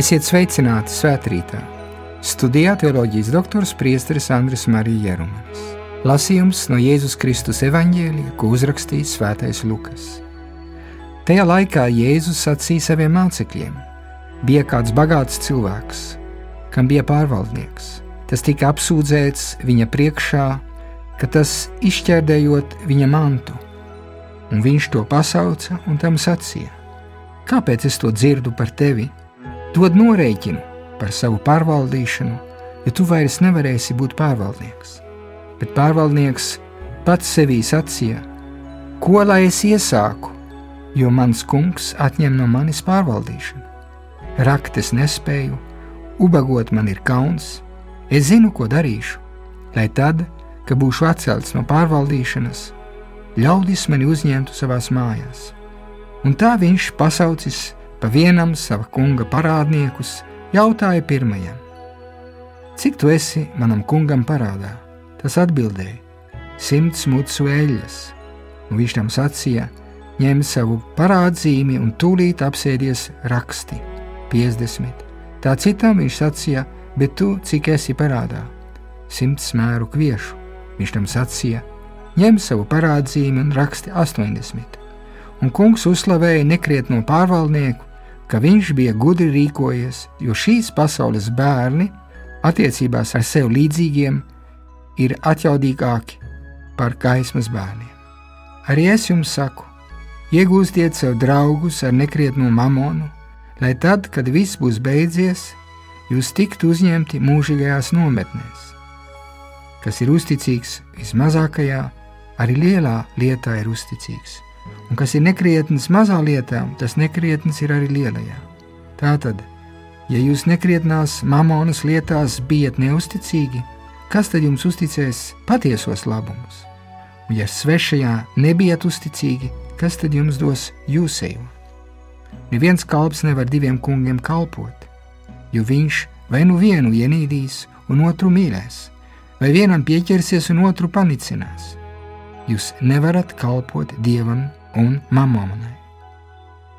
Esiet sveicināti svētkrītā! Studijā teoloģijas doktors Priesteris Andris Marija Jerumanis. Lasījums no Jēzus Kristus evaņģēlija, ko uzrakstījis Svētais Lukas. Tajā laikā Jēzus sacīja saviem mācekļiem: Bija kāds bagāts cilvēks, kam bija pārvaldnieks. Tas tika apsūdzēts viņa priekšā, ka tas izšķērdējot viņa mantu, un viņš to pasauca un tam sacīja: Kāpēc es to dzirdu par tevi? Dod norēķinu par savu pārvaldīšanu, ja tu vairs nevarēsi būt pārvaldnieks. Bet pārvaldnieks pats sevī sacīja: Ko lai es iesāku, jo mans kungs atņem no manis pārvaldīšanu? Rakt es nespēju, ubagot man ir kauns, Es zinu, ko darīšu, lai tad, kad būšu atcelts no pārvaldīšanas, ļaudis mani uzņemtu savās mājās. Un tā viņš pasaucis pa vienam sava kunga parādniekus, jautāja pirmajam: Cik tu esi manam kungam parādā? Tas atbildēja: Simts mucu eļļas. Un viņš tam sacīja: ņem savu parādzīmi un tūlīt apsēdies raksti 50. Tā citam viņš sacīja: bet tu cik esi parādā? Simts mēru kviešu. Viņš tam sacīja: ņem savu parādzīmi un raksti 80. Un kungs uzslavēja nekrietno pārvaldnieku, ka viņš bija gudri rīkojies, jo šīs pasaules bērni attiecībās ar sev līdzīgiem ir atjaudīgāki par gaismas bērniem. Arī es jums saku, iegūstiet sev draugus ar nekrietnu mamonu, lai tad, kad viss būs beidzies, jūs tiktu uzņemti mūžīgajās nometnēs. Kas ir uzticīgs vismazākajā, arī lielā lietā ir uzticīgs, un kas ir nekrietns mazā lietā, tas nekrietns ir arī lielajā. Tātad, ja jūs nekrietnās mamonas lietās bijat neusticīgi, kas tad jums uzticēs patiesos labumus? Un ja svešajā nebijat uzticīgi, kas tad jums dos jūsējo? Neviens kalps nevar diviem kungiem kalpot jo viņš vai nu vienu ienīdīs un otru mīlēs, vai vienam pieķersies un otru panicinās. Jūs nevarat kalpot dievam un mamonai.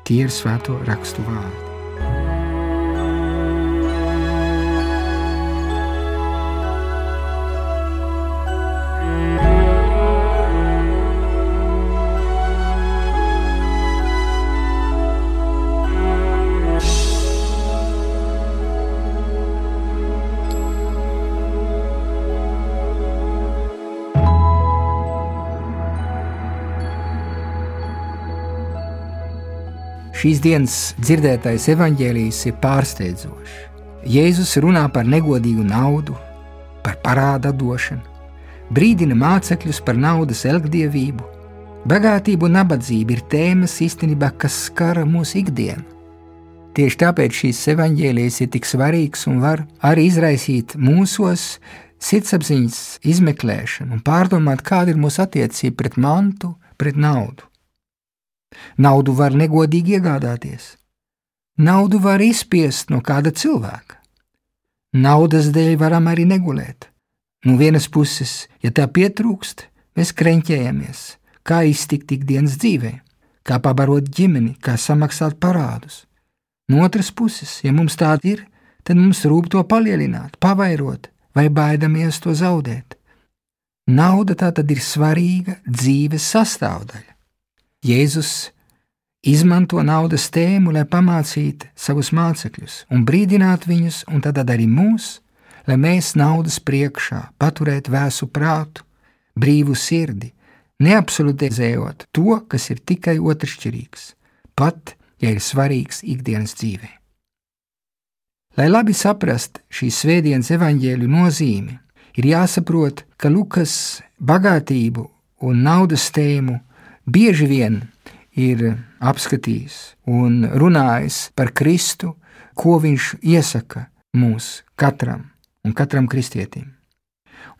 Tie ir svēto rakstu vārdi. Šīs dienas dzirdētais evaņģēlijs ir pārsteidzošs. Jēzus runā par negodīgu naudu, par parāda došanu, brīdina mācekļus par naudas elgdevību. Bagātība un nabadzība ir tēmas īstenībā, kas skara mūsu ikdienu. Tieši tāpēc šīs evaņģēlijas ir tik svarīgs un var arī izraisīt mūsos sirdsapziņas izmeklēšanu un pārdomāt, kāda ir mūsu attiecība pret mantu, pret naudu. Naudu var negodīgi iegādāties. Naudu var izspiest no kāda cilvēka. Naudas dēļ varam arī negulēt. No vienas puses, ja tā pietrūkst, mēs krenķējamies, kā iztikt ikdienas dzīvē, kā pabarot ģimeni, kā samaksāt parādus. No otras puses, ja mums tāda ir, tad mums rūp to palielināt, pavairot vai baidamies to zaudēt. Nauda tā tad ir svarīga dzīves sastāvdaļa. Jēzus izmanto naudas tēmu, lai pamācītu savus mācekļus un brīdinātu viņus, un tad arī mūs, lai mēs naudas priekšā paturētu vēsu prātu, brīvu sirdi, neapsolutizējot to, kas ir tikai otršķirīgs, pat ja ir svarīgs ikdienas dzīvē. Lai labi saprastu šīs svētdienas evaņģēļu nozīmi, ir jāsaprot, ka Lukas bagātību un naudas tēmu bieži vien ir apskatījis un runājis par Kristu, ko viņš iesaka mums katram un katram kristietim.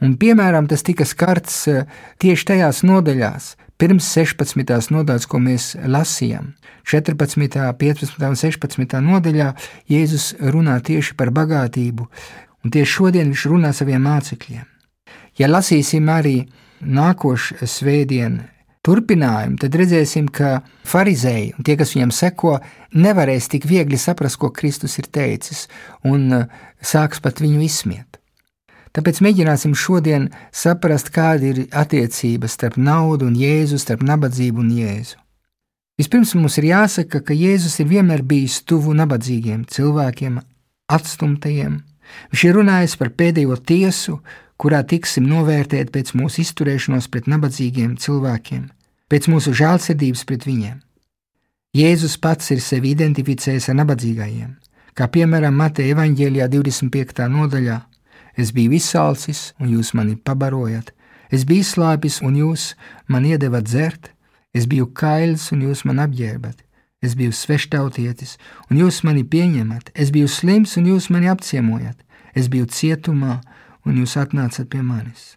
Un, piemēram, tas tika skarts eh, tieši tajās nodaļās, pirms 16. nodaļas, ko mēs lasījām. 14., 15. un 16. nodaļā Jēzus runā tieši par bagātību, un tieši šodien viņš runā saviem mācekļiem. Ja lasīsim arī nākošais svētdien turpinājumu, tad redzēsim, ka farizēji un tie, kas viņam seko, nevarēs tik viegli saprast, ko Kristus ir teicis, un uh, sāks pat viņu izsmiet. Tāpēc mēģināsim šodien saprast, kāda ir attiecība starp naudu un Jēzu, starp nabadzību un Jēzu. Vispirms mums ir jāsaka, ka Jēzus ir vienmēr bijis tuvu nabadzīgiem cilvēkiem, atstumtajiem. Viņš ir runājis par pēdējo tiesu, kurā tiksim novērtēti pēc mūsu izturēšanos pret nabadzīgiem cilvēkiem, pēc mūsu žēlsirdības pret viņiem. Jēzus pats ir sevi identificējis ar nabadzīgajiem, kā piemēram Mateja evaņģēlijā 25. nodaļā. Es biju izsalcis, un jūs mani pabarojat, es biju slāpis, un jūs man iedevat dzert, es biju kails, un jūs man apģērbat, es biju sveštautietis, un jūs mani pieņemat, es biju slims, un jūs mani apciemojat, es biju cietumā, un jūs atnācat pie manis.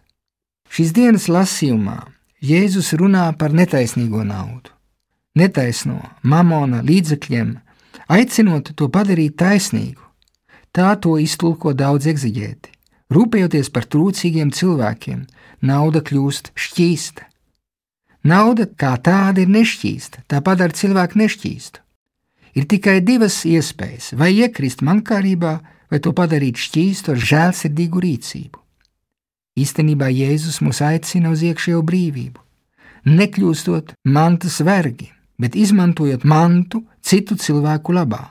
Šīs dienas lasījumā Jēzus runā par netaisnīgo naudu, netaisno mamona līdzekļiem, aicinot to padarīt taisnīgu. Tā to iztulko daudz eksigēti. Rūpējoties par trūcīgiem cilvēkiem, nauda kļūst šķīsta. Nauda kā tāda ir nešķīsta, tā padara cilvēku nešķīstu. Ir tikai divas iespējas - vai iekrist mankārībā, vai to padarīt šķīstu ar žēlsirdīgu rīcību. Īstenībā Jēzus mūs aicina uz iekšējo brīvību, nekļūstot mantas vergi, bet izmantojot mantu citu cilvēku labā,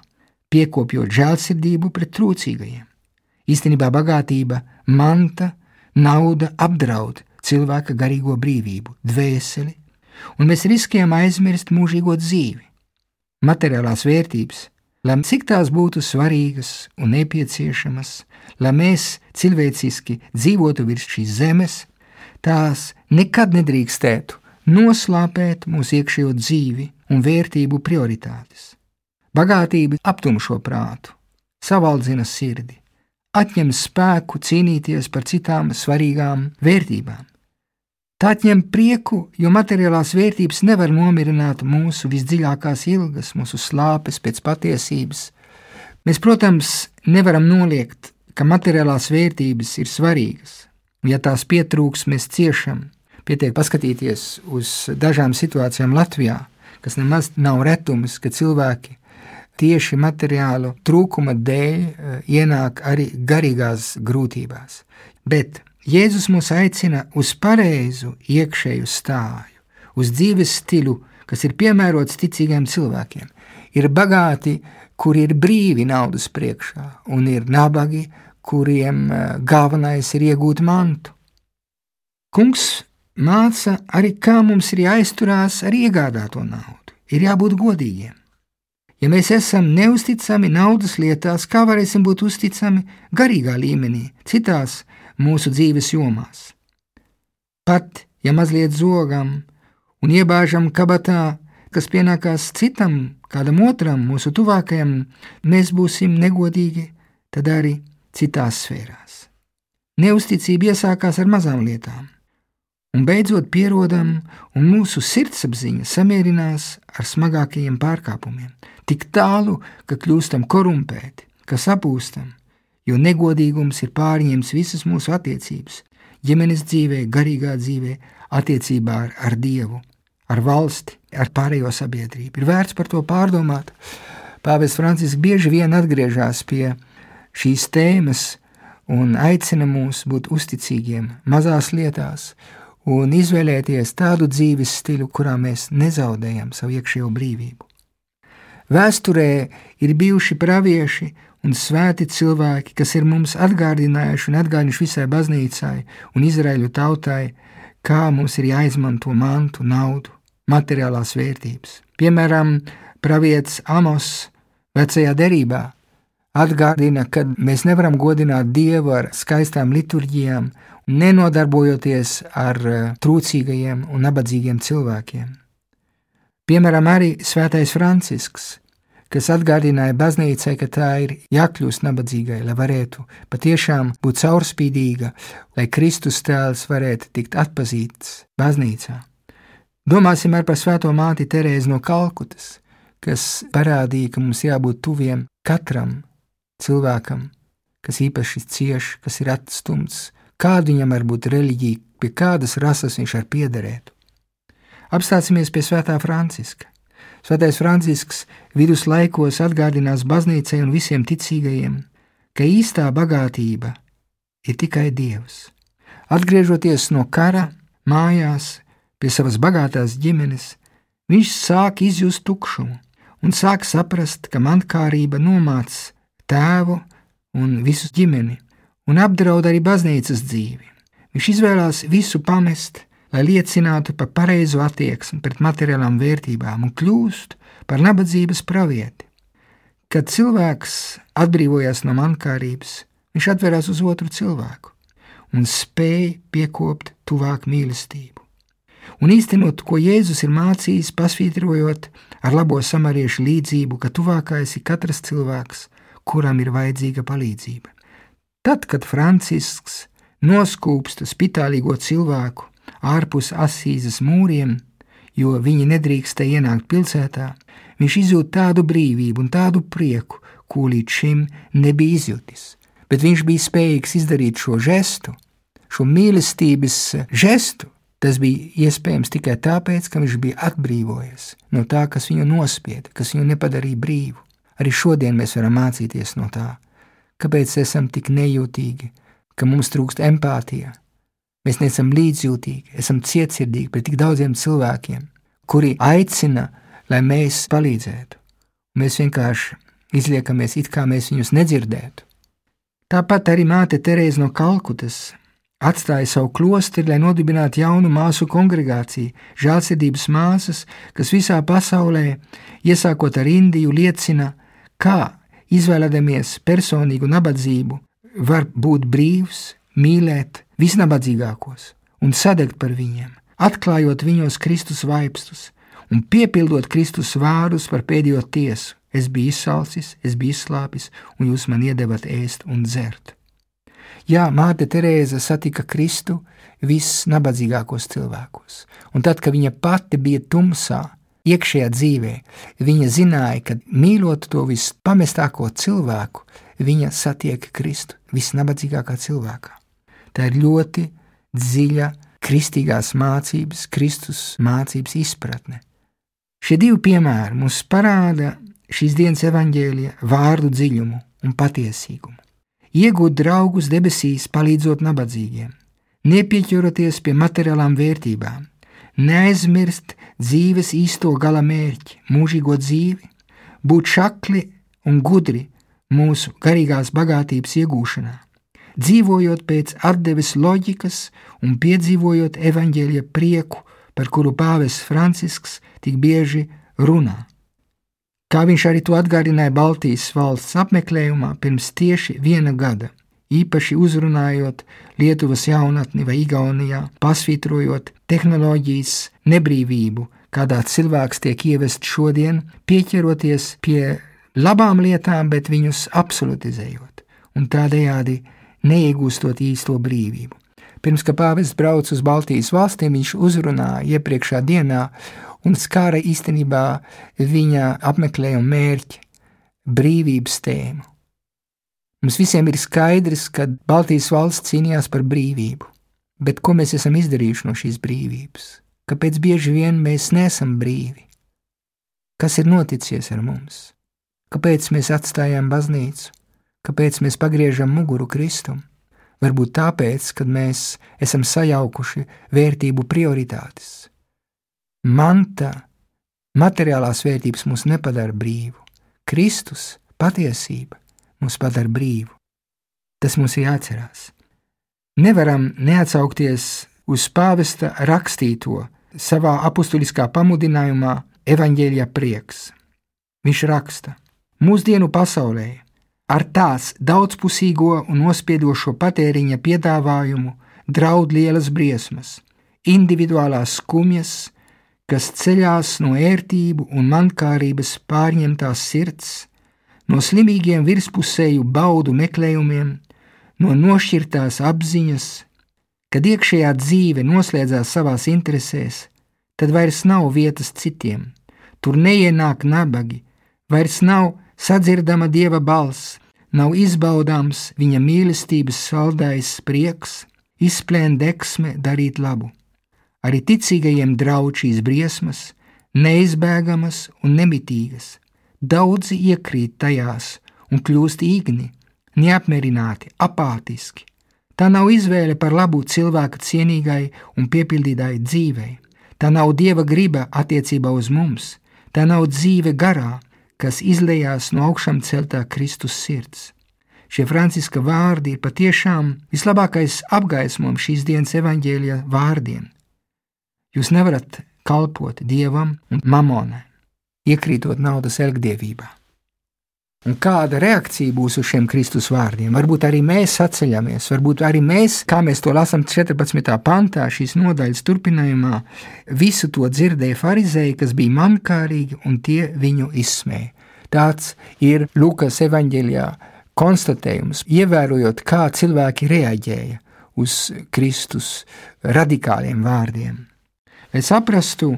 piekopjot žēlsirdību pret trūcīgajiem. Īstenībā bagātība, manta, nauda apdraud cilvēka garīgo brīvību, dvēseli, un mēs riskējam aizmirst mūžīgo dzīvi. Materiālās vērtības lai cik tās būtu svarīgas un nepieciešamas, lai mēs cilvēciski dzīvotu virs šīs zemes, tās nekad nedrīkstētu noslāpēt mūsu iekšējo dzīvi un vērtību prioritātes. Bagātība aptumšo prātu, savaldzina sirdi, atņem spēku cīnīties par citām svarīgām vērtībām. Tā atņem prieku, jo materiālās vērtības nevar nomierināt mūsu visdziļākās ilgas, mūsu slāpes pēc patiesības. Mēs, protams, nevaram noliegt, ka materiālās vērtības ir svarīgas. Ja tās pietrūks, mēs ciešam. Pietiek paskatīties uz dažām situācijām Latvijā, kas nemaz nav retums, ka cilvēki tieši materiālu trūkuma dēļ eh, ienāk arī garīgās grūtībās. Bet Jēzus mūs aicina uz pareizu iekšēju stāju, uz dzīves stilu, kas ir piemērots ticīgiem cilvēkiem. Ir bagāti, kuri ir brīvi naudas priekšā, un ir nabagi, kuriem eh, galvenais ir iegūt mantu. Kungs māca arī, kā mums ir jāizturās ar iegādāto naudu. Ir jābūt godīgiem. Ja mēs esam neusticami naudas lietās, kā varēsim būt uzticami garīgā līmenī, citās mūsu dzīves jomās. Pat ja mazliet zogam un iebāžam kabatā, kas pienākās citam, kādam otram, mūsu tuvākajam, mēs būsim negodīgi, tad arī citās sfērās. Neusticība iesākās ar mazām lietām, un beidzot pierodam, un mūsu sirdsapziņa samierinās ar smagākajiem pārkāpumiem, tik tālu, ka kļūstam korumpēti, ka sapūstam, jo negodīgums ir pārņēmis visas mūsu attiecības, ģimenes dzīvē, garīgā dzīvē, attiecībā ar, ar Dievu, ar valsti, ar pārējo sabiedrību. Ir vērts par to pārdomāt. Pāvests Francisks bieži vien atgriežas pie šīs tēmas un aicina mūs būt uzticīgiem mazās lietās un izvēlēties tādu dzīves stilu, kurā mēs nezaudējam savu iekšējo brīvību. Vēsturē ir bijuši pravieši un svēti cilvēki, kas ir mums atgādinājuši un atgādinājuši visai baznīcai un Izraēļu tautai, kā mums ir jāizmanto mantu, naudu, materiālās vērtības. Piemēram, pravietis Amos vecajā derībā atgādina, ka mēs nevaram godināt Dievu ar skaistām liturģijām, nenodarbojoties ar eh, trūcīgajiem un nabadzīgiem cilvēkiem. Piemēram, arī Svētais Francisks kas atgādināja baznīcai, ka tā ir jākļūst nabadzīgai, lai varētu patiešām būt caurspīdīga, lai Kristus tēls varētu tikt atpazīts baznīcā. Domāsim arī par Svēto māti Terēzi no Kalkutas, kas parādīja, ka mums jābūt tuviem katram cilvēkam, kas īpaši cieš, kas ir atstumts, kāda viņam var būt reliģija, pie kādas rases viņš var piederēt. Apstāsimies pie Svētā Franciska. Svētais Francisks viduslaikos atgādinās baznīcai un visiem ticīgajiem, ka īstā bagātība ir tikai Dievs. Atgriežoties no kara, mājās, pie savas bagātās ģimenes, viņš sāk izjust tukšumu un sāk saprast, ka mankārība nomāc tēvu un visu ģimeni un apdraud arī baznīcas dzīvi. Viņš izvēlās visu pamest, lai liecinātu par pareizo attieksmi pret materiālām vērtībām un kļūst par nabadzības pravieti. Kad cilvēks atbrīvojas no mankārības, viņš atverās uz otru cilvēku un spēja piekopt tuvāk mīlestību. Un īstenot, ko Jēzus ir mācījis, pasvītrojot ar labo samariešu līdzību, ka tuvākais ir katrs cilvēks, kuram ir vajadzīga palīdzība. Tad, kad Francisks noskūpsta spitālīgo cilvēku ārpus asīzes mūriem, jo viņi nedrīkstēja ienākt pilsētā, viņš izjūt tādu brīvību un tādu prieku, ko līdz šim nebija izjutis. Bet viņš bija spējīgs izdarīt šo žestu, šo mīlestības žestu. Tas bija iespējams tikai tāpēc, ka viņš bija atbrīvojies no tā, kas viņu nospieda, kas viņu nepadarīja brīvu. Arī šodien mēs varam mācīties no tā, Kāpēc esam tik nejūtīgi, ka mums trūkst empātija? Mēs neesam līdzjūtīgi, esam cietsirdīgi pret tik daudziem cilvēkiem, kuri aicina, lai mēs palīdzētu. Mēs vienkārši izliekamies, it kā mēs viņus nedzirdētu. Tāpat arī māte Terēza no Kalkutas atstāja savu klosteri, lai nodibinātu jaunu māsu kongregāciju, žēlsirdības māsas, kas visā pasaulē, iesākot ar Indiju, liecina, kā izvēlēdamies personīgu nabadzību, var būt brīvs, mīlēt visnabadzīgākos un sadegt par viņiem, atklājot viņos Kristus vaipstus un piepildot Kristus vārdus par pēdējo tiesu. Es biju izsalcis, es biju izslāpis, un jūs man iedevat ēst un dzert. Jā, māte Terēza satika Kristu visnabadzīgākos cilvēkos, un tad, kad viņa pati bija tumsā, iekšējā dzīvē. Viņa zināja, ka mīlot to vispamestāko cilvēku, viņa satiek Kristu visnabadzīgākā cilvēkā. Tā ir ļoti dziļa kristīgās mācības, Kristus mācības izpratne. Šie divi piemēri mums parāda šīs dienas evaņģēlija vārdu dziļumu un patiesīgumu. Iegūt draugus debesīs, palīdzot nabadzīgiem, nepieķeroties pie materiālām vērtībām, neaizmirst dzīves īsto gala mērķi, mūžīgo dzīvi, būt šakli un gudri mūsu garīgās bagātības iegūšanā, dzīvojot pēc atdeves loģikas un piedzīvojot evaņģēlija prieku, par kuru pāvests Francisks tik bieži runā. Kā viņš arī to atgādināja Baltijas valsts apmeklējumā pirms tieši viena gada īpaši uzrunājot Lietuvas jaunatni vai Igaunijā, pasvītrojot tehnoloģijas nebrīvību, kādā cilvēks tiek ievests šodien, pieķeroties pie labām lietām, bet viņus absolutizējot un tādējādi neiegūstot īsto brīvību. Pirms pāvests brauc uz Baltijas valstīm, viņš uzrunāja iepriekšā dienā un skāra īstenībā viņa apmeklējuma mērķi - brīvības tēmu. Mums visiem ir skaidrs, ka Baltijas valsts cīnījās par brīvību, bet ko mēs esam izdarījuši no šīs brīvības? Kāpēc bieži vien mēs neesam brīvi? Kas ir noticis ar mums? Kāpēc mēs atstājām baznīcu? Kāpēc mēs pagriežam muguru Kristum? Varbūt tāpēc, ka mēs esam sajaukuši vērtību prioritātes. Manta, materiālās vērtības mūs nepadara brīvu. Kristus, patiesība, mūs padara brīvu. Tas mums ir jāatcerās. Nevaram neatsaukties uz pāvesta rakstīto savā apustuliskā pamudinājumā, Evanģēlijā prieks. Viņš raksta: Mūsdienu pasaulē ar tās daudzpusīgo un nospiedošo patēriņa piedāvājumu draud lielas briesmas, individuālās skumjas, kas ceļās no ērtību un mankārības pārņemtās sirds, no slimīgiem virspusēju baudu meklējumiem, no nošķirtās apziņas, kad iekšējā dzīve noslēdzās savās interesēs, tad vairs nav vietas citiem, tur neienāk nabagi, vairs nav sadzirdama dieva balss, nav izbaudāms viņa mīlestības saldais prieks, izplēn deksme darīt labu. Arī ticīgajiem draudz šīs briesmas, neizbēgamas un nemitīgas. Daudzi iekrīt tajās un kļūst īgni, neapmierināti, apātiski. Tā nav izvēle par labu cilvēka cienīgai un piepildītai dzīvei. Tā nav dieva griba attiecībā uz mums, tā nav dzīve garā, kas izlējās no augšām celtā Kristus sirds. Šie Franciska vārdi ir patiešām vislabākais apgaismojums šīs dienas evaņģēlija vārdiem. Jūs nevarat kalpot dievam un mamonai, iekrītot naudas elgdievībā. Un kāda reakcija būs uz šiem Kristus vārdiem? Varbūt arī mēs atceļamies, varbūt arī mēs, kā mēs to lasām 14. pantā, šīs nodaļas turpinājumā, visu to dzirdēja farizēji, kas bija mankārīgi, un tie viņu izsmēja. Tāds ir Lukas evanģēlijā konstatējums, ievērojot, kā cilvēki reaģēja uz Kristus radikāliem vārdiem. Lai saprastu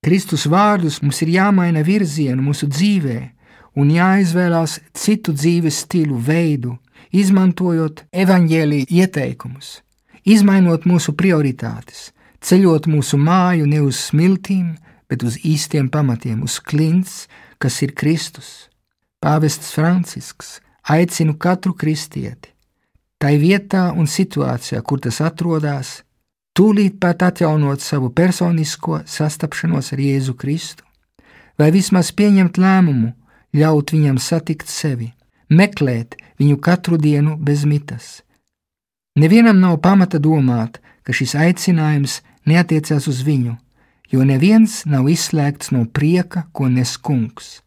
Kristus vārdus, mums ir jāmaina virzienu mūsu dzīvēm un jāizvēlās citu dzīves stilu veidu, izmantojot evaņģēlīja ieteikumus, izmainot mūsu prioritātes, ceļot mūsu māju ne uz smiltīm, bet uz īstiem pamatiem, uz klints, kas ir Kristus. Pāvests Francisks aicinu katru kristieti, tai vietā un situācijā, kur tas atrodas, tūlīt pat atjaunot savu personisko sastapšanos ar Jēzu Kristu, vai vismaz pieņemt lēmumu ļaut viņam satikt sevi, meklēt viņu katru dienu bez mitas. Nevienam nav pamata domāt, ka šis aicinājums neatiecās uz viņu, jo neviens nav izslēgts no prieka, ko nes kungs.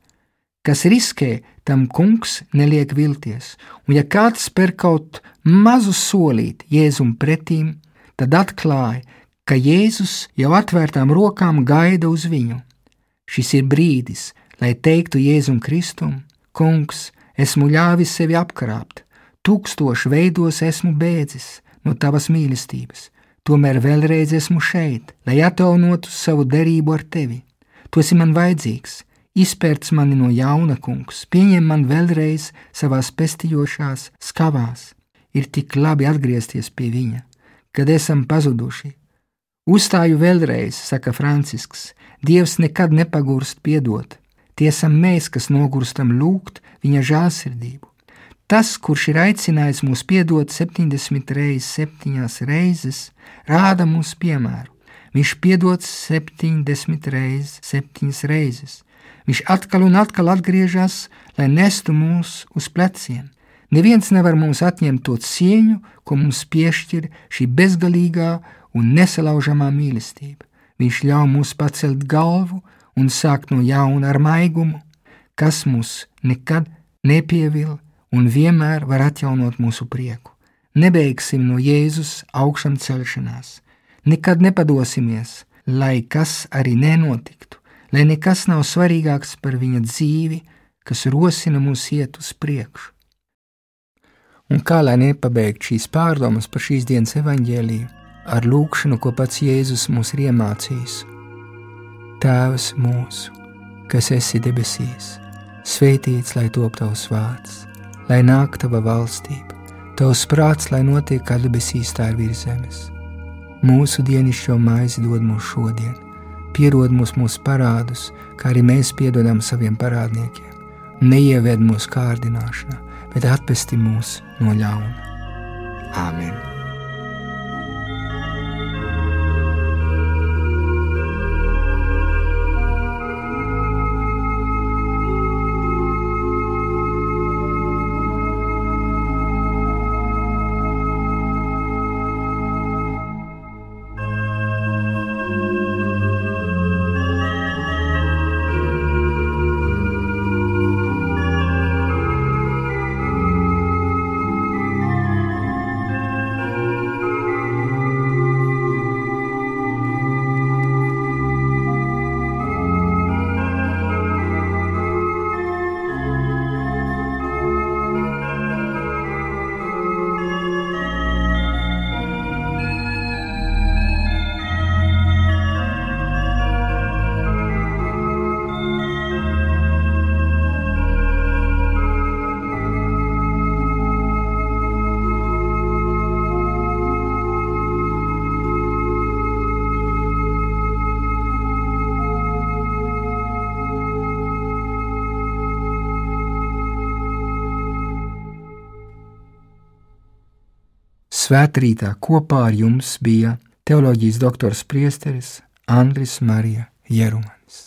Kas riskē, tam kungs neliek vilties, un ja kāds spēr kaut mazu solīt Jēzum pretīm, tad atklāja, ka Jēzus jau atvērtām rokām gaida uz viņu. Šis ir brīdis, lai teiktu Jēzum Kristum: Kungs, esmu ļāvis sevi apkrāpt, tūkstošu veidos esmu bēdzis no tavas mīlestības, tomēr vēlreiz esmu šeit, lai atjaunotu savu derību ar tevi. Tu esi man vajadzīgs, izpērts mani no jauna, kungs, pieņem man vēlreiz savās pestījošās skavās. Ir tik labi atgriezties pie viņa, kad esam pazuduši. Uzstāju vēlreiz, saka Francisks, Dievs nekad nepagurst piedot, Tiesam mēs, kas nogurstam lūgt viņa žālsirdību. Tas, kurš ir aicinājis mūs piedot 70 reizes, 7 reizes, rāda mums piemēru. Viņš piedod 70 reizes, 7 reizes. Viņš atkal un atkal atgriežas, lai nestu mūs uz pleciem. Neviens nevar mums atņemt to cieņu, ko mums piešķir šī bezgalīgā un nesalaužamā mīlestība. Viņš ļauj mums pacelt galvu un sākt no jauna ar maigumu, kas mūs nekad nepievil un vienmēr var atjaunot mūsu prieku. Nebeigsim no Jēzus augšām celšanās, nekad nepadosimies, lai kas arī nenotiktu, lai nekas nav svarīgāks par viņa dzīvi, kas rosina mūs iet uz priekšu. Un kā lai nepabeigtu šīs pārdomas par šīs dienas evaņģēliju ar lūkšanu, ko pats Jēzus mums ir iemācījis Tēvs mūsu, kas esi debesīs, svētīts lai top tavs vārds, lai nāk tava valstība, tavs prāts, lai notiek kā debesīs, tā ir virs zemes. Mūsu dienascho maizi dod mums šodien, piedod mums mūsu parādus, kā arī mēs piedodam saviem parādniekiem. Neieved mūsu kārdināšanā, bet atpesti mūs no ļauna. Āmen! Svētrītā kopā ar jums bija teoloģijas doktors priesteris Andris Marija Jerumans.